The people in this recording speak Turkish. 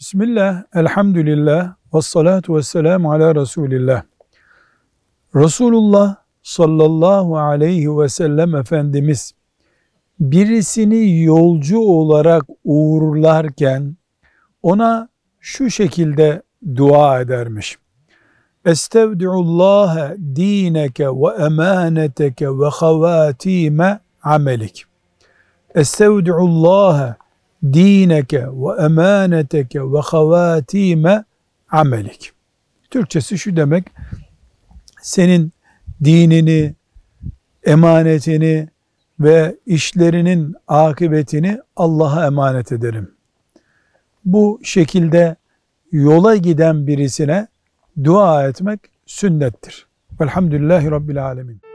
Bismillah, elhamdülillah, ve salatu ve selamu ala Resulillah. Resulullah sallallahu aleyhi ve sellem Efendimiz birisini yolcu olarak uğurlarken ona şu şekilde dua edermiş. Estevdi'ullaha dineke ve emaneteke ve havatime amelik. Estevdi'ullaha dineke ve emaneteke ve havatime amelik. Türkçesi şu demek, senin dinini, emanetini ve işlerinin akıbetini Allah'a emanet ederim. Bu şekilde yola giden birisine dua etmek sünnettir. Velhamdülillahi Rabbil Alemin.